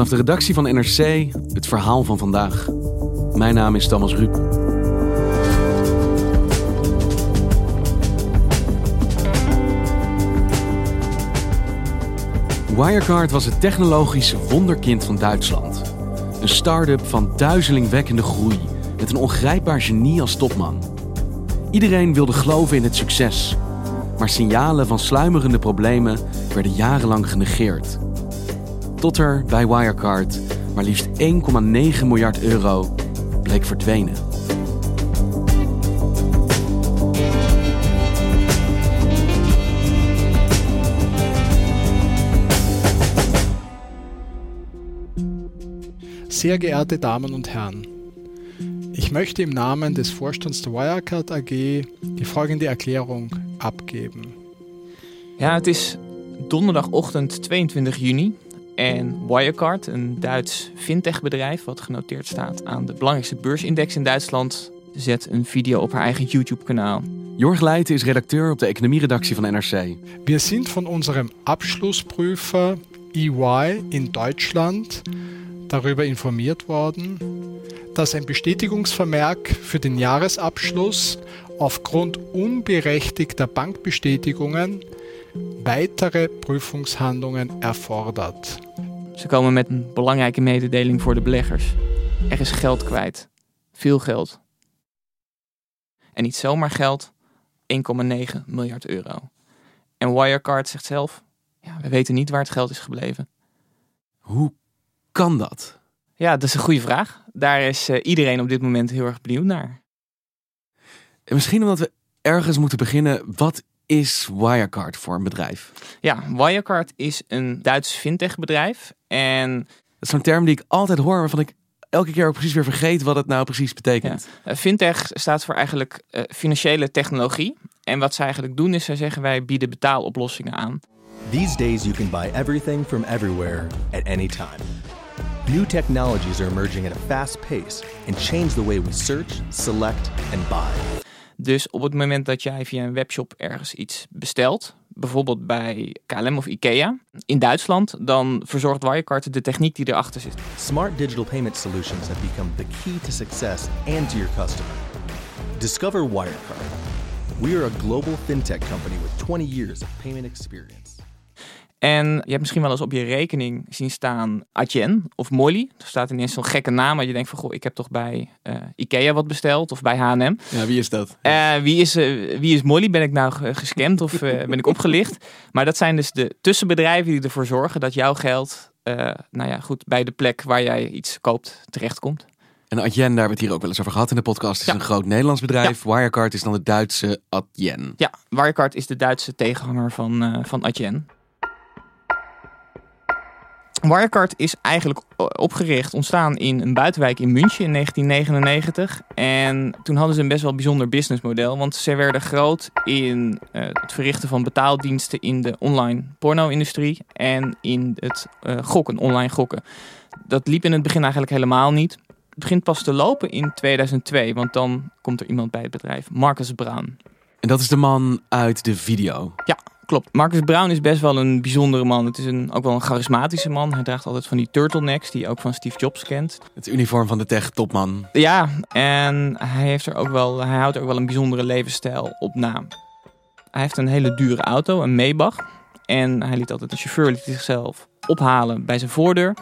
Vanaf de redactie van NRC het verhaal van vandaag. Mijn naam is Thomas Ruip. Wirecard was het technologische wonderkind van Duitsland. Een start-up van duizelingwekkende groei met een ongrijpbaar genie als topman. Iedereen wilde geloven in het succes, maar signalen van sluimerende problemen werden jarenlang genegeerd. Tot er bij Wirecard maar liefst 1,9 miljard euro bleek verdwenen. Sehr geehrte Damen und Herren, ich möchte im Namen des Vorstands der Wirecard AG die folgende Erklärung abgeben. Ja, het is donderdagochtend 22 juni en Wirecard, een Duits fintechbedrijf wat genoteerd staat aan de belangrijkste beursindex in Duitsland, zet een video op haar eigen YouTube-kanaal. Jorg Leijten is redacteur op de economieredactie van NRC. Wir sind von unserem Abschlussprüfer EY in Deutschland darüber informiert worden, dass ein Bestätigungsvermerk für den Jahresabschluss aufgrund unberechtigter Bankbestätigungen weitere Prüfungshandlungen erfordert. Ze komen met een belangrijke mededeling voor de beleggers. Er is geld kwijt. Veel geld. En niet zomaar geld, 1,9 miljard euro. En Wirecard zegt zelf, ja, we weten niet waar het geld is gebleven. Hoe kan dat? Ja, dat is een goede vraag. Daar is eh, iedereen op dit moment heel erg benieuwd naar. En misschien omdat we ergens moeten beginnen. Wat is Wirecard voor een bedrijf? Ja, Wirecard is een Duits fintechbedrijf. En Dat is zo'n term die ik altijd hoor, waarvan ik elke keer ook precies weer vergeet wat het nou precies betekent. eh, fintech staat voor eigenlijk eh, financiële technologie. En wat zij eigenlijk doen is, zij zeggen wij bieden betaaloplossingen aan. These days, you can buy everything from everywhere at any time. New technologies are emerging at a fast pace and change the way we search, select, and buy. Dus op het moment dat jij via een webshop ergens iets bestelt, bijvoorbeeld bij KLM of IKEA in Duitsland, dan verzorgt Wirecard de techniek die erachter zit. Smart digital payment solutions have become the key to success and to your customer. Discover Wirecard. We are a global fintech company with 20 years of payment experience. En je hebt misschien wel eens op je rekening zien staan Adyen of Molly. Er staat ineens zo'n gekke naam, maar je denkt van goh, ik heb toch bij eh, IKEA wat besteld of bij H&M. Ja, wie is dat? Eh, wie, is, eh, wie is Molly? Ben ik nou ge- gescamd of ben ik opgelicht? Maar dat zijn dus de tussenbedrijven die ervoor zorgen dat jouw geld, nou ja, goed, bij de plek waar jij iets koopt terechtkomt. En Adyen, daar hebben we het hier ook wel eens over gehad in de podcast, is Ja. een groot Nederlands bedrijf. Wirecard is dan de Duitse Adyen. Ja, Wirecard is de Duitse tegenhanger van, van Adyen. Wirecard is eigenlijk o- opgericht, ontstaan in een buitenwijk in München in 1999. En toen hadden ze een best wel bijzonder businessmodel. Want ze werden groot in eh, het verrichten van betaaldiensten in de online porno-industrie. En in het eh, gokken, online gokken. Dat liep in het begin eigenlijk helemaal niet. Het begint pas te lopen in 2002. Want dan komt er iemand bij het bedrijf, Marcus Brown. En dat is de man uit de video. Klopt. Marcus Brown is best wel een bijzondere man. Het is een, ook wel een charismatische man. Hij draagt altijd van die turtlenecks die je ook van Steve Jobs kent. Het uniform van de tech-topman. Ja, en hij, heeft er ook wel, hij houdt er ook wel een bijzondere levensstijl op na. Hij heeft een hele dure auto, een Maybach. En hij liet altijd een chauffeur liet zichzelf ophalen bij zijn voordeur.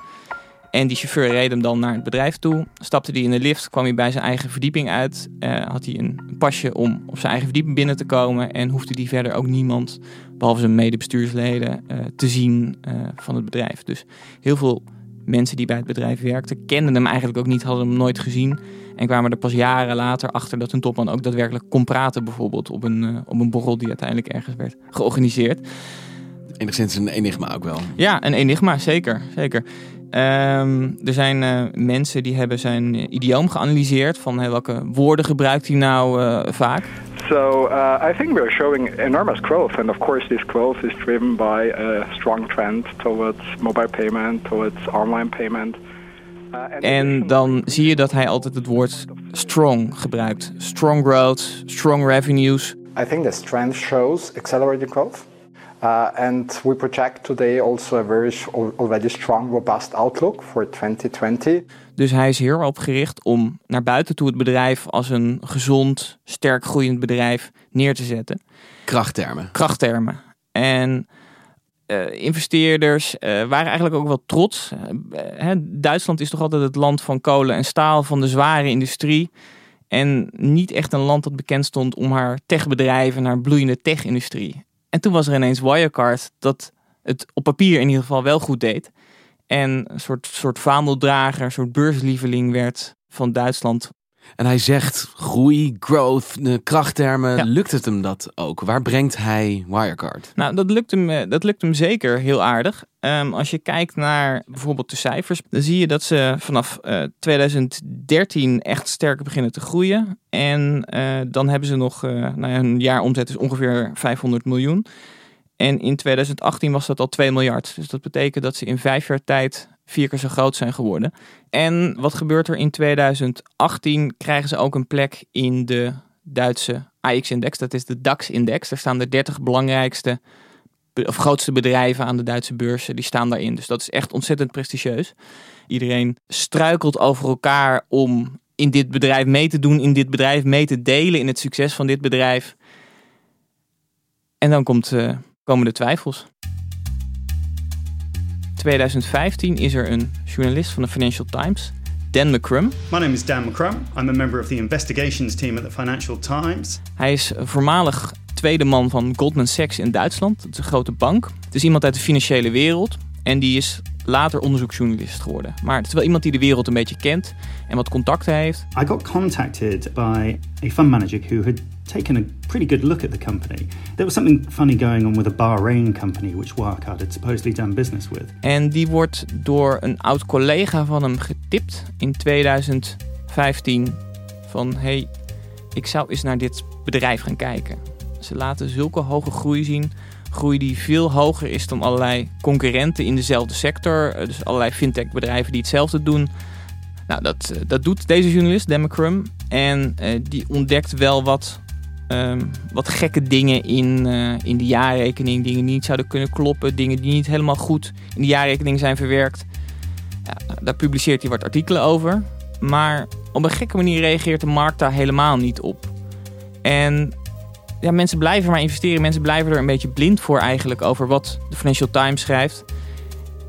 En die chauffeur reed hem dan naar het bedrijf toe. Stapte hij in de lift, kwam hij bij zijn eigen verdieping uit. Eh, had hij een pasje om op zijn eigen verdieping binnen te komen. En hoefde hij verder ook niemand, behalve zijn medebestuursleden, eh, te zien eh, van het bedrijf. Dus heel veel mensen die bij het bedrijf werkten, kenden hem eigenlijk ook niet, hadden hem nooit gezien. En kwamen er pas jaren later achter dat hun topman ook daadwerkelijk kon praten, bijvoorbeeld op een, op een borrel die uiteindelijk ergens werd georganiseerd. Enigszins een enigma ook wel. Ja, een enigma, zeker. zeker. Ehm, er zijn uh, mensen die hebben zijn idioom geanalyseerd van hey, welke woorden gebruikt hij nou uh, vaak. So uh, I think we're showing enormous growth, and of course this growth is driven by a strong trend towards mobile payment, towards online payment. En dan zie je dat hij altijd het woord strong gebruikt. Strong growth, strong revenues. I think this trend shows accelerated growth. Uh, and we project today also a very already strong, robust outlook for 2020. Dus hij is heel op gericht om naar buiten toe het bedrijf als een gezond, sterk groeiend bedrijf neer te zetten. Krachttermen. Krachttermen. En uh, investeerders uh, waren eigenlijk ook wel trots. Uh, Duitsland is toch altijd het land van kolen en staal, van de zware industrie. En niet echt een land dat bekend stond om haar techbedrijven, haar bloeiende tech-industrie. En toen was er ineens Wirecard dat het op papier in ieder geval wel goed deed. En een soort, soort vaandeldrager, een soort beurslieveling werd van Duitsland. En hij zegt groei, growth, krachttermen. Lukt het hem dat ook? Waar brengt hij Wirecard? Nou, dat lukt hem, eh, dat lukt hem zeker heel aardig. Um, als je kijkt naar bijvoorbeeld de cijfers, dan zie je dat ze vanaf uh, eh, 2013 echt sterker beginnen te groeien. En uh, dan hebben ze nog, uh, nou ja, een jaar omzet is ongeveer 500 miljoen. En in 2018 was dat al 2 miljard. Dus dat betekent dat ze in vijf jaar tijd vier keer zo groot zijn geworden. En wat gebeurt er in 2018? Krijgen ze ook een plek in de Duitse AX-index. Dat is de DAX-index. Daar staan de 30 belangrijkste of grootste bedrijven aan de Duitse beurzen. Die staan daarin. Dus dat is echt ontzettend prestigieus. Iedereen struikelt over elkaar om in dit bedrijf mee te doen, in dit bedrijf mee te delen in het succes van dit bedrijf. En dan komt, uh, komen de twijfels. 2015 is er een journalist van de Financial Times, Dan McCrum. My name is Dan McCrum. I'm a member of the investigations team at the Financial Times. Hij is voormalig tweede man van Goldman Sachs in Duitsland. Dat is een grote bank. Het is iemand uit de financiële wereld. En die is later onderzoeksjournalist geworden. Maar het is wel iemand die de wereld een beetje kent en wat contacten heeft. I got contacted by a fund manager who had taken a pretty good look at the company. There was something funny going on with a Bahrain company which Wirecard had supposedly done business with. En die wordt door een oud collega van hem getipt in 2015 van hey, ik zou eens naar dit bedrijf gaan kijken. Ze laten zulke hoge groei zien groei die veel hoger is dan allerlei concurrenten in dezelfde sector. Eh, dus allerlei fintech bedrijven die hetzelfde doen. Nou, dat, eh, dat doet deze journalist, Democrum. En uh, die ontdekt wel wat, um, wat gekke dingen in, in de jaarrekening. Dingen die niet zouden kunnen kloppen. Dingen die niet helemaal goed in de jaarrekening zijn verwerkt. Ja, daar publiceert hij wat artikelen over. Maar op een gekke manier reageert de markt daar helemaal niet op. En ja, mensen blijven maar investeren. Mensen blijven er een beetje blind voor eigenlijk over wat de Financial Times schrijft.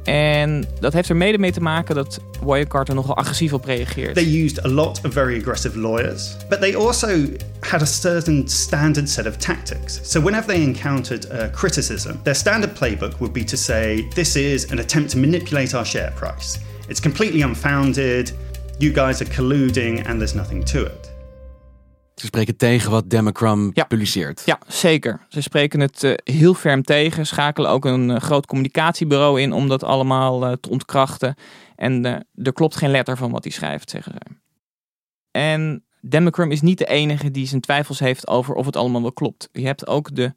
En dat heeft er mede mee te maken dat Wirecard er nogal agressief op reageert. They used a lot of very aggressive lawyers, but they also had a certain standard set of tactics. So whenever they encountered uh, criticism, their standard playbook would be to say, "This is an attempt to manipulate our share price. It's completely unfounded. You guys are colluding, and there's nothing to it." Ze spreken tegen wat Democram ja. publiceert. Ja, zeker. Ze spreken het uh, heel ferm tegen. Schakelen ook een uh, groot communicatiebureau in om dat allemaal uh, te ontkrachten. En er klopt geen letter van wat hij schrijft, zeggen ze. En Democram is niet de enige die zijn twijfels heeft over of het allemaal wel klopt. Je hebt ook de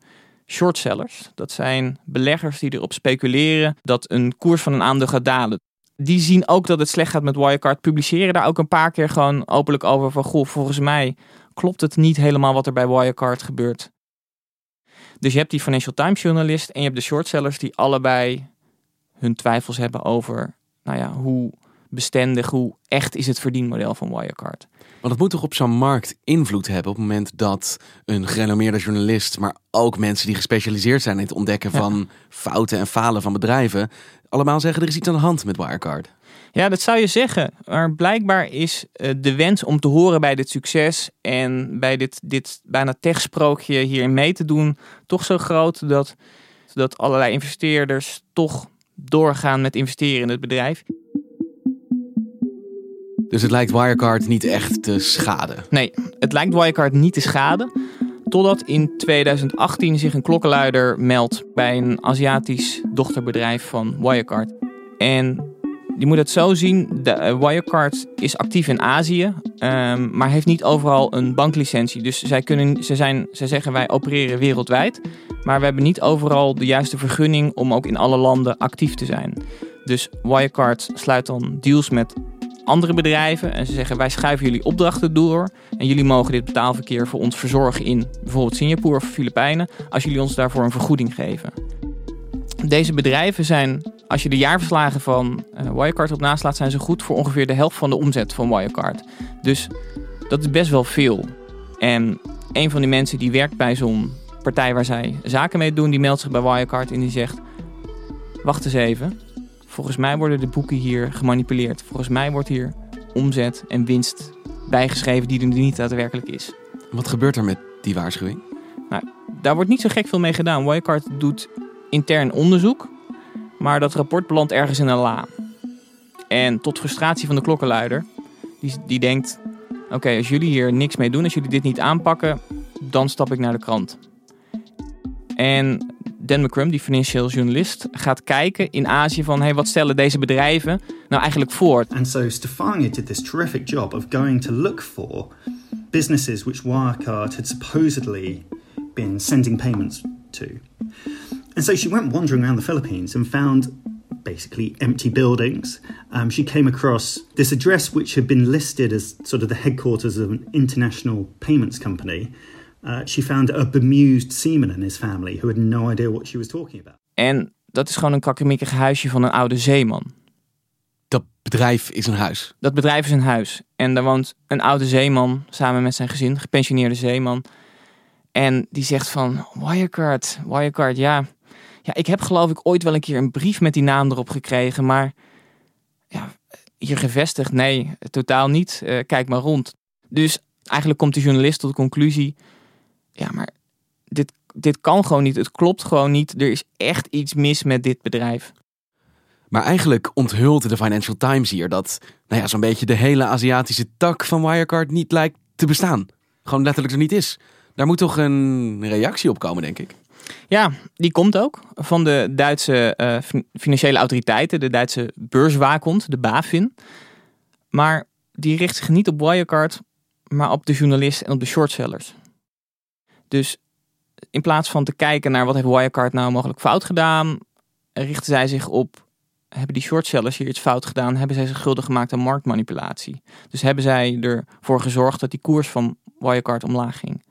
shortsellers. Dat zijn beleggers die erop speculeren dat een koers van een aandeel gaat dalen. Die zien ook dat het slecht gaat met Wirecard. Publiceren daar ook een paar keer gewoon openlijk over van... Goh, volgens mij klopt het niet helemaal wat er bij Wirecard gebeurt. Dus je hebt die Financial Times journalist en je hebt de shortsellers die allebei hun twijfels hebben over nou ja, hoe bestendig, hoe echt is het verdienmodel van Wirecard. Want het moet toch op zo'n markt invloed hebben op het moment dat een gerenommeerde journalist, maar ook mensen die gespecialiseerd zijn in het ontdekken van fouten en falen van bedrijven, allemaal zeggen er is iets aan de hand met Wirecard. Ja, dat zou je zeggen. Maar blijkbaar is uh, de wens om te horen bij dit succes en bij dit, dit bijna techsprookje hierin mee te doen toch zo groot dat, dat allerlei investeerders toch doorgaan met investeren in het bedrijf. Dus het lijkt Wirecard niet echt te schaden? Nee, het lijkt Wirecard niet te schaden. Totdat in 2018 zich een klokkenluider meldt bij een Aziatisch dochterbedrijf van Wirecard. En je moet het zo zien, de, eh, Wirecard is actief in Azië, ehm, maar heeft niet overal een banklicentie. Dus zij, kunnen, ze, zijn, ze zeggen wij opereren wereldwijd, maar we hebben niet overal de juiste vergunning om ook in alle landen actief te zijn. Dus Wirecard sluit dan deals met andere bedrijven en ze zeggen wij schuiven jullie opdrachten door en jullie mogen dit betaalverkeer voor ons verzorgen in bijvoorbeeld Singapore of Filipijnen als jullie ons daarvoor een vergoeding geven. Deze bedrijven zijn, als je de jaarverslagen van uh, Wirecard op naslaat, zijn ze goed voor ongeveer de helft van de omzet van Wirecard. Dus dat is best wel veel. En een van die mensen die werkt bij zo'n partij waar zij zaken mee doen, die meldt zich bij Wirecard en die zegt: Wacht eens even. Volgens mij worden de boeken hier gemanipuleerd. Volgens mij wordt hier omzet en winst bijgeschreven die er niet daadwerkelijk is. Wat gebeurt er met die waarschuwing? Nou, daar wordt niet zo gek veel mee gedaan. Wirecard doet intern onderzoek, maar dat rapport belandt ergens in een la. En tot frustratie van de klokkenluider, die, die denkt: Oké, als jullie hier niks mee doen, als jullie dit niet aanpakken, dan stap ik naar de krant. En Dan McCrum, die financieel journalist, gaat kijken in Azië van hey, wat stellen deze bedrijven nou eigenlijk voor. And so Stefania did this terrific job of going to look for businesses which Wirecard had supposedly been sending payments to. And so she went wandering around the Philippines and found basically empty buildings. Um, she came across this address which had been listed as sort of the headquarters of an international payments company. Uh, she found a bemused seaman and his family who had no idea what she was talking about. En dat is gewoon een kakkemikkig huisje van een oude zeeman. Dat bedrijf is een huis. Dat bedrijf is een huis. En daar woont een oude zeeman samen met zijn gezin, gepensioneerde zeeman. En die zegt van, Wirecard, Wirecard, ja, ja, ik heb geloof ik ooit wel een keer een brief met die naam erop gekregen, maar ja, hier gevestigd, nee, totaal niet. Uh, kijk maar rond. Dus eigenlijk komt de journalist tot de conclusie, ja, maar dit, dit kan gewoon niet. Het klopt gewoon niet. Er is echt iets mis met dit bedrijf. Maar eigenlijk onthult de Financial Times hier dat nou ja, zo'n beetje de hele Aziatische tak van Wirecard niet lijkt te bestaan. Gewoon letterlijk er niet is. Daar moet toch een reactie op komen, denk ik. Ja, die komt ook van de Duitse uh, financiële autoriteiten, de Duitse beurswaakhond, de BaFin. Maar die richt zich niet op Wirecard, maar op de journalist en op de shortsellers. Dus in plaats van te kijken naar wat heeft Wirecard nou mogelijk fout gedaan, richten zij zich op hebben die shortsellers hier iets fout gedaan? Hebben zij zich schuldig gemaakt aan marktmanipulatie? Dus hebben zij ervoor gezorgd dat die koers van Wirecard omlaag ging?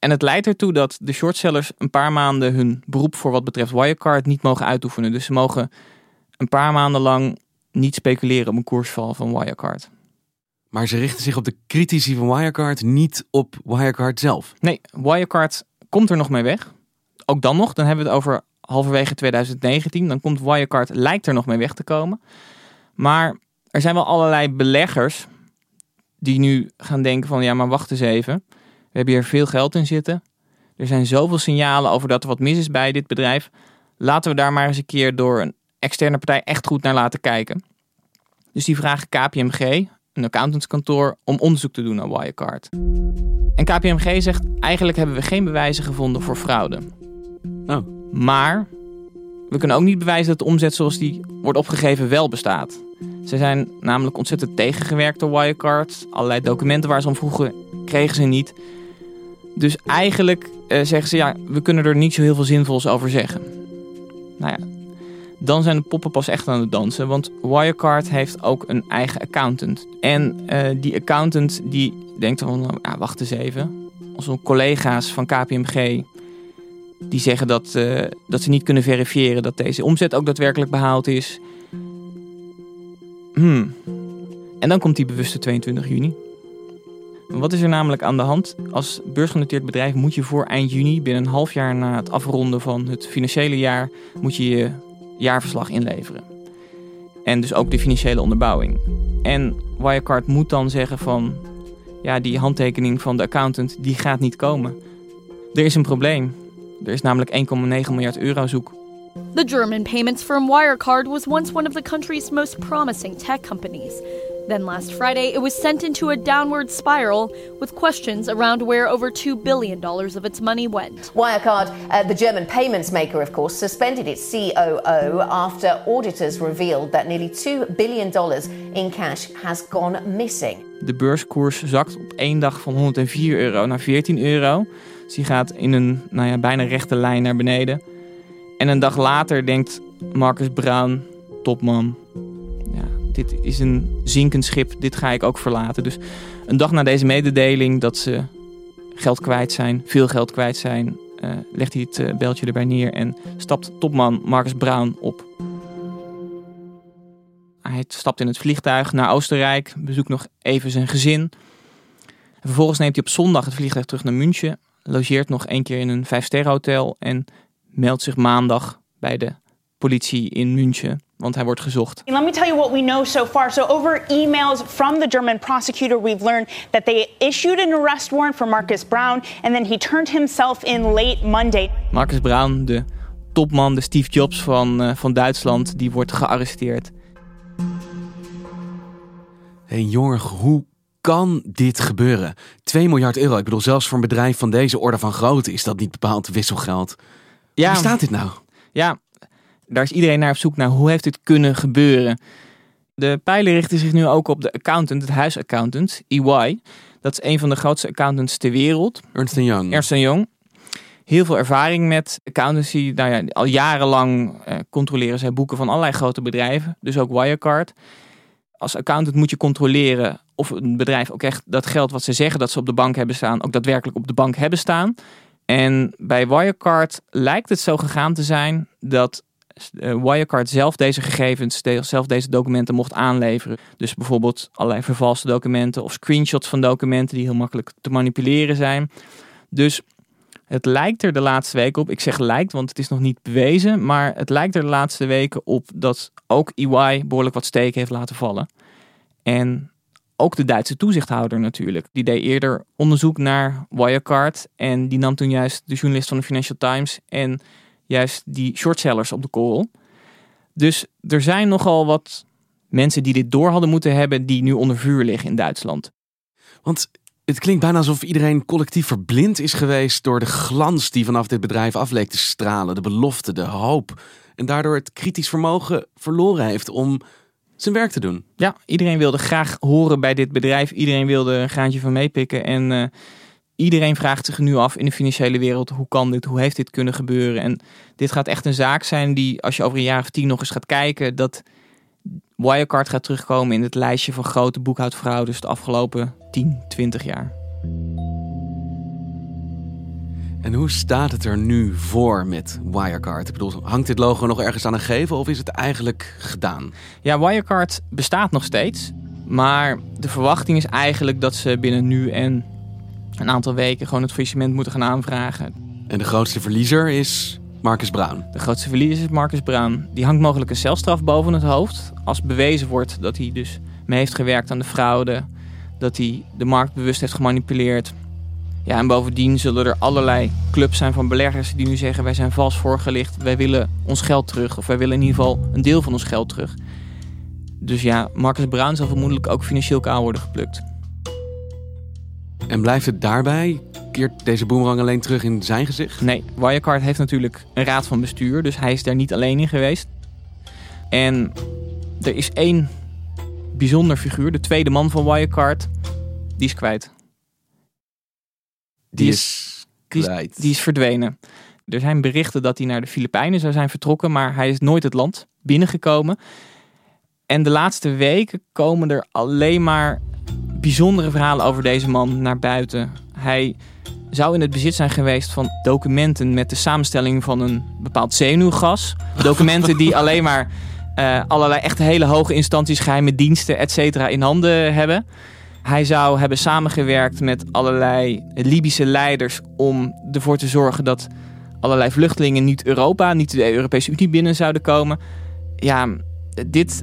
En het leidt ertoe dat de shortsellers een paar maanden hun beroep voor wat betreft Wirecard niet mogen uitoefenen. Dus ze mogen een paar maanden lang niet speculeren op een koersval van Wirecard. Maar ze richten zich op de critici van Wirecard, niet op Wirecard zelf. Nee, Wirecard komt er nog mee weg. Ook dan nog, dan hebben we het over halverwege 2019. Dan komt Wirecard, lijkt er nog mee weg te komen. Maar er zijn wel allerlei beleggers die nu gaan denken van ja, maar wacht eens even. We hebben hier veel geld in zitten. Er zijn zoveel signalen over dat er wat mis is bij dit bedrijf. Laten we daar maar eens een keer door een externe partij echt goed naar laten kijken. Dus die vragen KPMG, een accountantskantoor, om onderzoek te doen naar Wirecard. En KPMG zegt eigenlijk hebben we geen bewijzen gevonden voor fraude. Oh. Maar we kunnen ook niet bewijzen dat de omzet zoals die wordt opgegeven wel bestaat. Ze zijn namelijk ontzettend tegengewerkt door Wirecard. Allerlei documenten waar ze om vroegen kregen ze niet. Dus eigenlijk uh, zeggen ze, ja, we kunnen er niet zo heel veel zinvols over zeggen. Nou ja, dan zijn de poppen pas echt aan het dansen. Want Wirecard heeft ook een eigen accountant. En uh, die accountant die denkt van, nou, wacht eens even. Onze collega's van KPMG, die zeggen dat, uh, dat ze niet kunnen verifiëren dat deze omzet ook daadwerkelijk behaald is. Hmm. En dan komt die bewuste 22 juni. Wat is er namelijk aan de hand? Als beursgenoteerd bedrijf moet je voor eind juni, binnen een half jaar na het afronden van het financiële jaar, moet je je jaarverslag inleveren. En dus ook de financiële onderbouwing. En Wirecard moet dan zeggen van, ja, die handtekening van de accountant, die gaat niet komen. Er is een probleem. Er is namelijk 1,9 miljard euro zoek. The German payments firm Wirecard was once one of the country's most promising tech companies. Then last Friday, it was sent into a downward spiral with questions around where over $2 billion of its money went. Wirecard, uh, the German payments maker, of course, suspended its COO after auditors revealed that nearly $2 billion in cash has gone missing. De beurskoers zakt op één dag van 104 euro naar 14 euro. Dus die gaat in een nou ja, bijna rechte lijn naar beneden. En een dag later denkt Marcus Brown, topman, dit is een zinkend schip, dit ga ik ook verlaten. Dus een dag na deze mededeling dat ze geld kwijt zijn, veel geld kwijt zijn, uh, legt hij het uh, beltje erbij neer en stapt topman Marcus Brown op. Hij stapt in het vliegtuig naar Oostenrijk, bezoekt nog even zijn gezin. En vervolgens neemt hij op zondag het vliegtuig terug naar München, logeert nog één keer in een vijfsterrenhotel en meldt zich maandag bij de politie in München, want hij wordt gezocht. Let me tell you what we know so far. So over emails from the German prosecutor, we've learned that they issued an arrest warrant for Marcus Brown and then he turned himself in late Monday. Marcus Brown, de topman, de Steve Jobs van, uh, van Duitsland, die wordt gearresteerd. Hey jongen, hoe kan dit gebeuren? 2 miljard euro. Ik bedoel, zelfs voor een bedrijf van deze orde van grootte is dat niet bepaald wisselgeld. Ja, hoe staat dit nou? Ja, daar is iedereen naar op zoek naar hoe heeft dit kunnen gebeuren. De pijlen richten zich nu ook op de accountant, het huisaccountant, EY. Dat is een van de grootste accountants ter wereld. Ernst Young. Ernst Young. Heel veel ervaring met accountancy. Nou ja, al jarenlang eh, controleren zij boeken van allerlei grote bedrijven. Dus ook Wirecard. Als accountant moet je controleren of een bedrijf ook echt dat geld wat ze zeggen dat ze op de bank hebben staan, ook daadwerkelijk op de bank hebben staan. En bij Wirecard lijkt het zo gegaan te zijn dat Wirecard zelf deze gegevens, zelf deze documenten mocht aanleveren. Dus bijvoorbeeld allerlei vervalste documenten of screenshots van documenten die heel makkelijk te manipuleren zijn. Dus het lijkt er de laatste weken op, ik zeg lijkt, want het is nog niet bewezen, maar het lijkt er de laatste weken op dat ook EY behoorlijk wat steken heeft laten vallen. En ook de Duitse toezichthouder natuurlijk. Die deed eerder onderzoek naar Wirecard en die nam toen juist de journalist van de Financial Times en juist die shortsellers op de korrel. Dus er zijn nogal wat mensen die dit door hadden moeten hebben, die nu onder vuur liggen in Duitsland. Want het klinkt bijna alsof iedereen collectief verblind is geweest door de glans die vanaf dit bedrijf af leek te stralen, de belofte, de hoop. En daardoor het kritisch vermogen verloren heeft om zijn werk te doen. Ja, iedereen wilde graag horen bij dit bedrijf. Iedereen wilde een graantje van meepikken. En uh, iedereen vraagt zich nu af in de financiële wereld: hoe kan dit? Hoe heeft dit kunnen gebeuren? En dit gaat echt een zaak zijn die, als je over een jaar of tien nog eens gaat kijken, dat Wirecard gaat terugkomen in het lijstje van grote boekhoudfraudes de afgelopen 10, 20 jaar. En hoe staat het er nu voor met Wirecard? Ik bedoel, hangt dit logo nog ergens aan een gevel of is het eigenlijk gedaan? Ja, Wirecard bestaat nog steeds. Maar de verwachting is eigenlijk dat ze binnen nu en een aantal weken gewoon het faillissement moeten gaan aanvragen. En de grootste verliezer is Marcus Brown. De grootste verliezer is Marcus Brown. Die hangt mogelijk een celstraf boven het hoofd. Als bewezen wordt dat hij dus mee heeft gewerkt aan de fraude. Dat hij de markt bewust heeft gemanipuleerd. Ja, en bovendien zullen er allerlei clubs zijn van beleggers die nu zeggen: wij zijn vals voorgelicht, wij willen ons geld terug. Of wij willen in ieder geval een deel van ons geld terug. Dus ja, Marcus Brown zal vermoedelijk ook financieel kaal worden geplukt. En blijft het daarbij? Keert deze boemerang alleen terug in zijn gezicht? Nee, Wirecard heeft natuurlijk een raad van bestuur, dus hij is daar niet alleen in geweest. En er is één bijzonder figuur, de tweede man van Wirecard, die is kwijt. Die, is kwijt. Die is, verdwenen. Er zijn berichten dat hij naar de Filipijnen zou zijn vertrokken, maar hij is nooit het land binnengekomen. En de laatste weken komen er alleen maar bijzondere verhalen over deze man naar buiten. Hij zou in het bezit zijn geweest van documenten met de samenstelling van een bepaald zenuwgas. Documenten die alleen maar uh, allerlei echt hele hoge instanties, geheime diensten, et cetera, in handen hebben. Hij zou hebben samengewerkt met allerlei Libische leiders om ervoor te zorgen dat allerlei vluchtelingen niet Europa, niet de Europese Unie binnen zouden komen. Ja, dit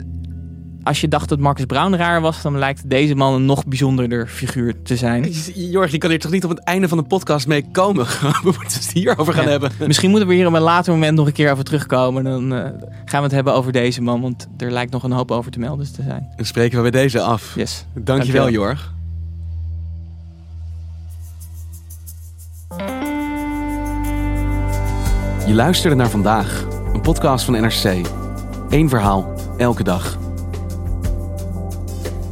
als je dacht dat Marcus Brown raar was, dan lijkt deze man een nog bijzonderder figuur te zijn. Jorg, je kan hier toch niet op het einde van de podcast mee komen? We moeten het hierover gaan Ja, hebben. Misschien moeten we hier op een later moment nog een keer over terugkomen. Dan eh, gaan we het hebben over deze man, want er lijkt nog een hoop over te melden te zijn. Dan spreken we bij deze af. Yes. Dankjewel, Dankjewel. Jorg. Je luisterde naar vandaag, een podcast van NRC. Eén verhaal, elke dag.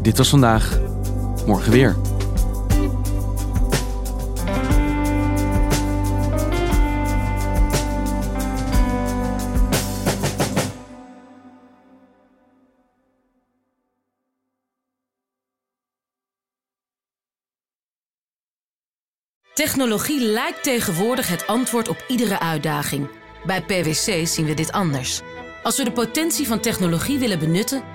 Dit was vandaag, morgen weer. Technologie lijkt tegenwoordig het antwoord op iedere uitdaging. Bij PwC zien we dit anders. Als we de potentie van technologie willen benutten,